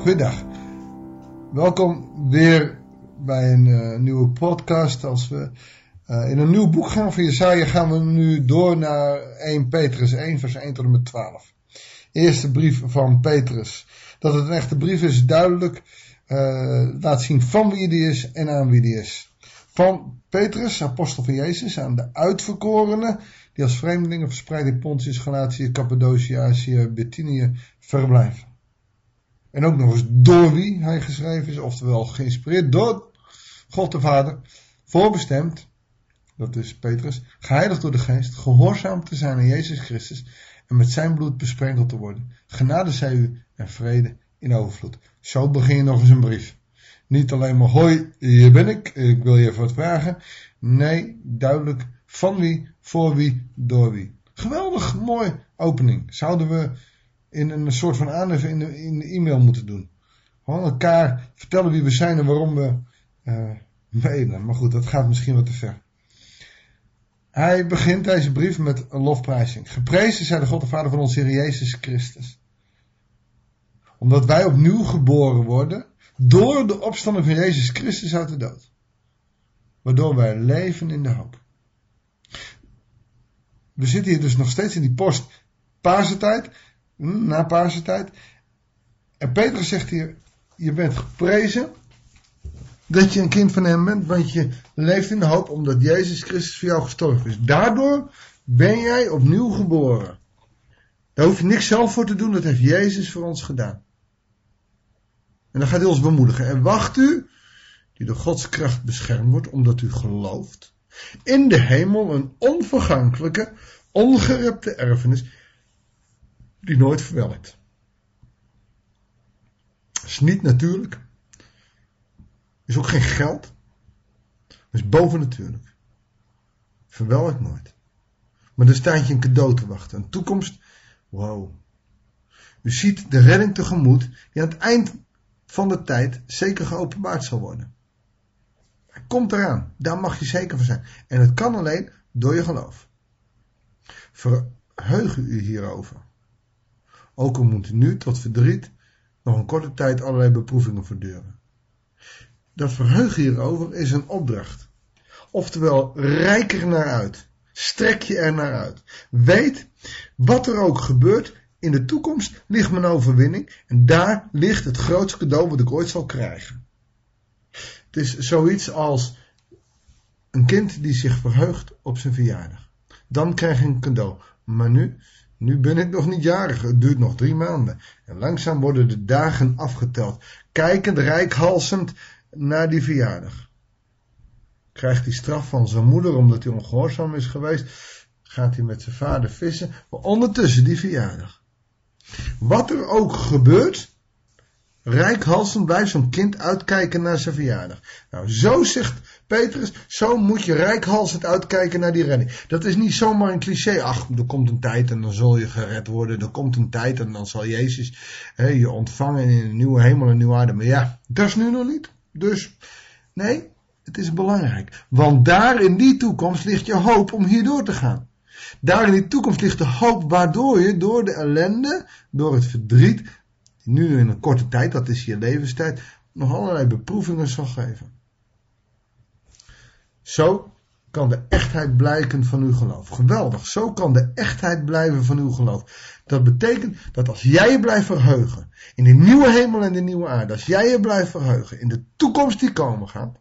Goedendag. Welkom weer bij een uh, nieuwe podcast. Als we uh, in een nieuw boek gaan van Jesaja gaan we nu door naar 1 Petrus 1 vers 1 tot en met 12. Eerste brief van Petrus. Dat het een echte brief is duidelijk. Uh, laat zien van wie die is en aan wie die is. Van Petrus, apostel van Jezus, aan de uitverkorenen die als vreemdelingen verspreid in Pontius, Galatië, Cappadocia, Azië, Bithynië verblijven. En ook nog eens door wie hij geschreven is, oftewel geïnspireerd door God de Vader, voorbestemd, dat is Petrus, geheiligd door de geest, gehoorzaam te zijn aan Jezus Christus en met zijn bloed besprenkeld te worden. Genade zij u en vrede in overvloed. Zo begin je nog eens een brief. Niet alleen maar hoi, hier ben ik, ik wil je even wat vragen. Nee, duidelijk van wie, voor wie, door wie. Geweldig mooi opening. Zouden we in een soort van aanhef in de, in e-mail moeten doen. Gewoon elkaar vertellen wie we zijn en waarom we uh. Maar goed, dat gaat misschien wat te ver. Hij begint deze brief met een lofprijzing. Geprezen zij de God de Vader van onze Heer Jezus Christus. Omdat wij opnieuw geboren worden door de opstanding van Jezus Christus uit de dood. Waardoor wij leven in de hoop. We zitten hier dus nog steeds in die post Paasentijd, hm, na Paasentijd. En Petrus zegt hier, je bent geprezen dat je een kind van hem bent, want je leeft in de hoop omdat Jezus Christus voor jou gestorven is. Daardoor ben jij opnieuw geboren. Daar hoef je niks zelf voor te doen, dat heeft Jezus voor ons gedaan. En dan gaat hij ons bemoedigen. En wacht u, die door Gods kracht beschermd wordt, omdat u gelooft, in de hemel een onvergankelijke, ongerepte erfenis, die nooit verwelkt. Is niet natuurlijk. Is ook geen geld. Is bovennatuurlijk. Verwelkt nooit. Maar er staat je een cadeau te wachten. Een toekomst. Wow. U ziet de redding tegemoet die aan het eind van de tijd zeker geopenbaard zal worden. Komt eraan. Daar mag je zeker van zijn. En het kan alleen door je geloof. Verheug u hierover. Ook al moet u nu tot verdriet nog een korte tijd allerlei beproevingen verduren. Dat verheugen hierover is een opdracht. Oftewel, rijk er naar uit. Strek je er naar uit. Weet, wat er ook gebeurt, in de toekomst ligt mijn overwinning en daar ligt het grootste cadeau wat ik ooit zal krijgen. Het is zoiets als een kind die zich verheugt op zijn verjaardag. Dan krijg je een cadeau. Maar nu, nu ben ik nog niet jarig. Het duurt nog drie maanden. En langzaam worden de dagen afgeteld. Kijkend, rijkhalsend naar die verjaardag. Krijgt hij straf van zijn moeder omdat hij ongehoorzaam is geweest. Gaat hij met zijn vader vissen. Maar ondertussen die verjaardag. Wat er ook gebeurt. Rijkhalsend blijft zo'n kind uitkijken naar zijn verjaardag. Nou, zo zegt Petrus, zo moet je rijkhalsend uitkijken naar die redding. Dat is niet zomaar een cliché. Ach, er komt een tijd en dan zul je gered worden. Er komt een tijd en dan zal Jezus hè, je ontvangen in een nieuwe hemel en nieuwe aarde. Maar ja, dat is nu nog niet. Dus nee, het is belangrijk. Want daar in die toekomst ligt je hoop om hier door te gaan. Daar in die toekomst ligt de hoop waardoor je door de ellende, door het verdriet, nu in een korte tijd, dat is je levenstijd, nog allerlei beproevingen zal geven. Zo kan de echtheid blijken van uw geloof. Geweldig. Zo kan de echtheid blijven van uw geloof. Dat betekent dat als jij je blijft verheugen in de nieuwe hemel en de nieuwe aarde, als jij je blijft verheugen in de toekomst die komen gaat,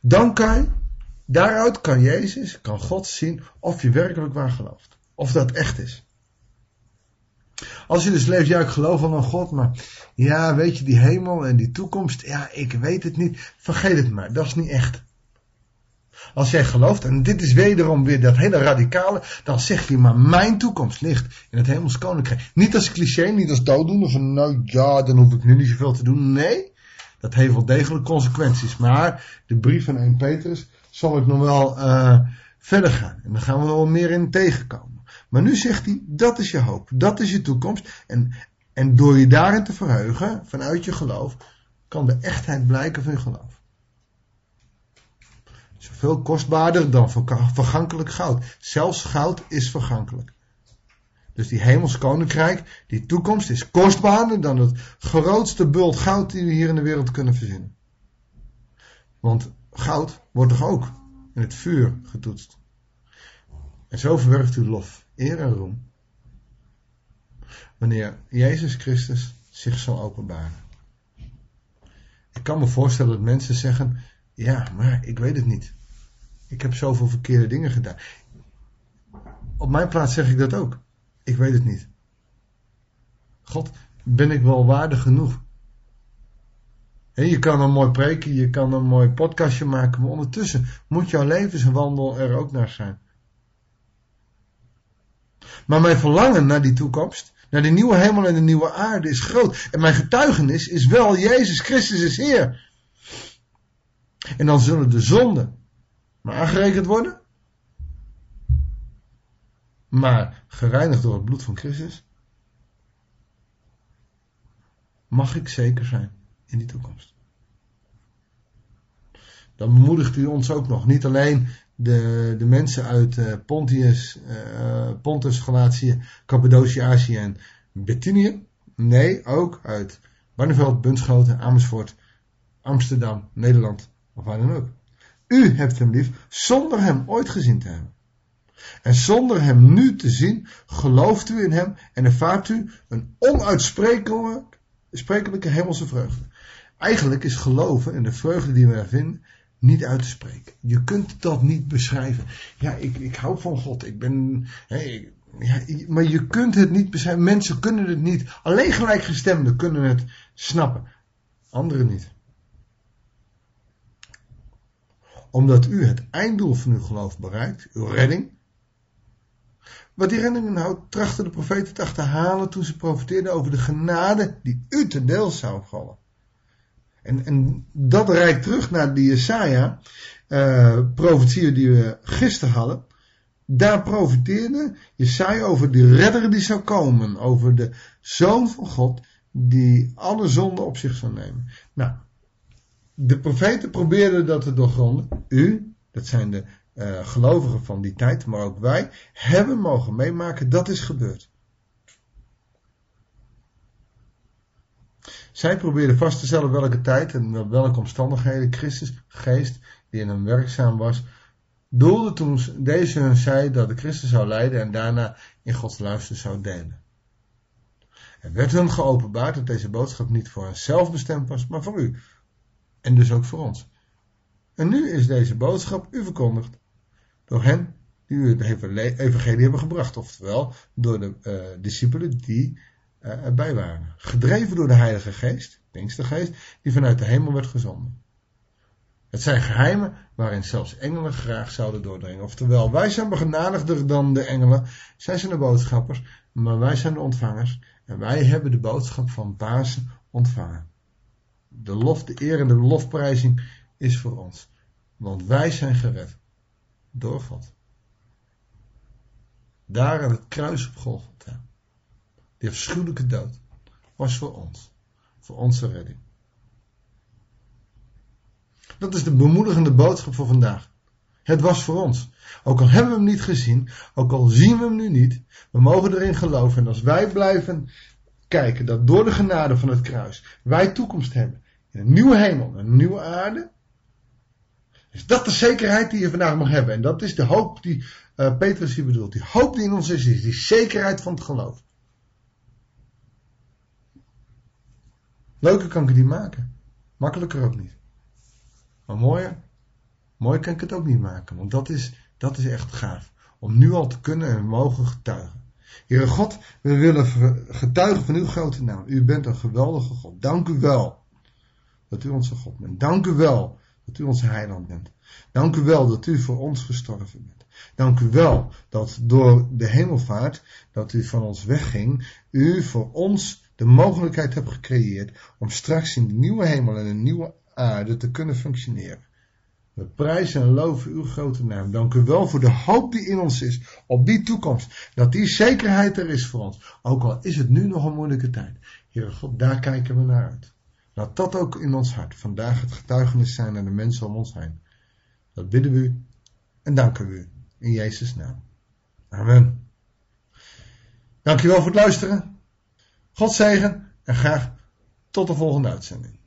dan kan daaruit kan Jezus, kan God zien of je werkelijk waar gelooft. Of dat echt is. Als je dus leeft, ja, ik geloof wel aan God, maar ja, weet je, die hemel en die toekomst, ja, ik weet het niet. Vergeet het maar, dat is niet echt. Als jij gelooft, en dit is wederom weer dat hele radicale, dan zeg je maar mijn toekomst ligt in het hemels koninkrijk. Niet als cliché, niet als dooddoener van nou ja, dan hoef ik nu niet zoveel te doen. Nee, dat heeft wel degelijk consequenties. Maar de brief van 1 Petrus zal ik nog wel uh, verder gaan. En dan gaan we wel meer in tegenkomen. Maar nu zegt hij, dat is je hoop, dat is je toekomst. En, en door je daarin te verheugen, vanuit je geloof, kan de echtheid blijken van je geloof. Zoveel kostbaarder dan vergankelijk goud. Zelfs goud is vergankelijk. Dus die hemels koninkrijk, die toekomst is kostbaarder dan het grootste bult goud die we hier in de wereld kunnen verzinnen. Want goud wordt toch ook in het vuur getoetst. En zo verwerft u lof, eer en roem. Wanneer Jezus Christus zich zal openbaren. Ik kan me voorstellen dat mensen zeggen, ja, maar ik weet het niet. Ik heb zoveel verkeerde dingen gedaan. Op mijn plaats zeg ik dat ook. Ik weet het niet. God, ben ik wel waardig genoeg? je kan een mooi preken, je kan een mooi podcastje maken, maar ondertussen moet jouw levenswandel er ook naar zijn. Maar mijn verlangen naar die toekomst, naar de nieuwe hemel en de nieuwe aarde is groot. En mijn getuigenis is wel Jezus Christus is Heer. En dan zullen de zonden maar aangerekend worden. Maar gereinigd door het bloed van Christus. Mag ik zeker zijn in die toekomst. Dan bemoedigt u ons ook nog. Niet alleen de, de mensen uit uh, Pontius, uh, Pontus, Galatië, Cappadocië, Azië en Bithynië. Nee, ook uit Barneveld, Bunschoten, Amersfoort, Amsterdam, Nederland of waar dan ook. U hebt hem lief zonder hem ooit gezien te hebben. En zonder hem nu te zien, gelooft u in hem en ervaart u een onuitsprekelijke hemelse vreugde. Eigenlijk is geloven en de vreugde die we er vinden niet uit te spreken. Je kunt dat niet beschrijven. Ja, ik, ik hou van God. Ik ben. Ja, maar je kunt het niet beschrijven. Mensen kunnen het niet. Alleen gelijkgestemden kunnen het snappen. Anderen niet. Omdat u het einddoel van uw geloof bereikt, uw redding. Wat die redding inhoudt, trachten de profeten te achterhalen toen ze profeteerden over de genade die u te deel zou vallen. En, en dat reikt terug naar die Jesaja, uh, profetieën die we gisteren hadden. Daar profeteerde Jesaja over de redder die zou komen, over de Zoon van God die alle zonden op zich zou nemen. Nou, de profeten probeerden dat te doorgronden. U, dat zijn de uh, gelovigen van die tijd, maar ook wij, hebben mogen meemaken dat is gebeurd. Zij probeerden vast te stellen welke tijd en welke omstandigheden Christus geest, die in hem werkzaam was, doelde toen deze hun zei dat de Christus zou lijden en daarna in Gods luister zou delen. Er werd hun geopenbaard dat deze boodschap niet voor henzelf bestemd was, maar voor u. En dus ook voor ons. En nu is deze boodschap u verkondigd door hen die u het evangelie hebben gebracht, oftewel door de uh, discipelen die uh, erbij waren. Gedreven door de Heilige Geest, Pinkstergeest, die vanuit de hemel werd gezonden. Het zijn geheimen waarin zelfs engelen graag zouden doordringen. Oftewel, wij zijn begenadigder dan de engelen. Zij zijn de boodschappers, maar wij zijn de ontvangers. En wij hebben de boodschap van Pasen ontvangen. De lof, de eer en de lofprijzing is voor ons. Want wij zijn gered door God. Daar aan het kruis op Golgotha. Die afschuwelijke dood was voor ons. Voor onze redding. Dat is de bemoedigende boodschap voor vandaag. Het was voor ons. Ook al hebben we hem niet gezien, ook al zien we hem nu niet, we mogen erin geloven. En als wij blijven kijken dat door de genade van het kruis wij toekomst hebben in een nieuwe hemel, een nieuwe aarde, is dat de zekerheid die je vandaag mag hebben. En dat is de hoop die uh, Petrus hier bedoelt. Die hoop die in ons is, is die zekerheid van het geloof. Leuker kan ik het niet maken. Makkelijker ook niet. Maar mooier, mooi kan ik het ook niet maken. Want dat is, dat is echt gaaf. Om nu al te kunnen en mogen getuigen. Heere God, we willen getuigen van uw grote naam. U bent een geweldige God. Dank u wel dat u onze God bent. Dank u wel dat u onze heiland bent. Dank u wel dat u voor ons gestorven bent. Dank u wel dat door de hemelvaart, dat u van ons wegging, u voor ons de mogelijkheid hebt gecreëerd om straks in de nieuwe hemel en de nieuwe aarde te kunnen functioneren. We prijzen en loven uw grote naam. Dank u wel voor de hoop die in ons is op die toekomst. Dat die zekerheid er is voor ons. Ook al is het nu nog een moeilijke tijd. Heere God, daar kijken we naar uit. Laat dat ook in ons hart vandaag het getuigenis zijn aan de mensen om ons heen. Dat bidden we u en danken we u in Jezus' naam. Amen. Dankjewel voor het luisteren. God zegen en graag tot de volgende uitzending.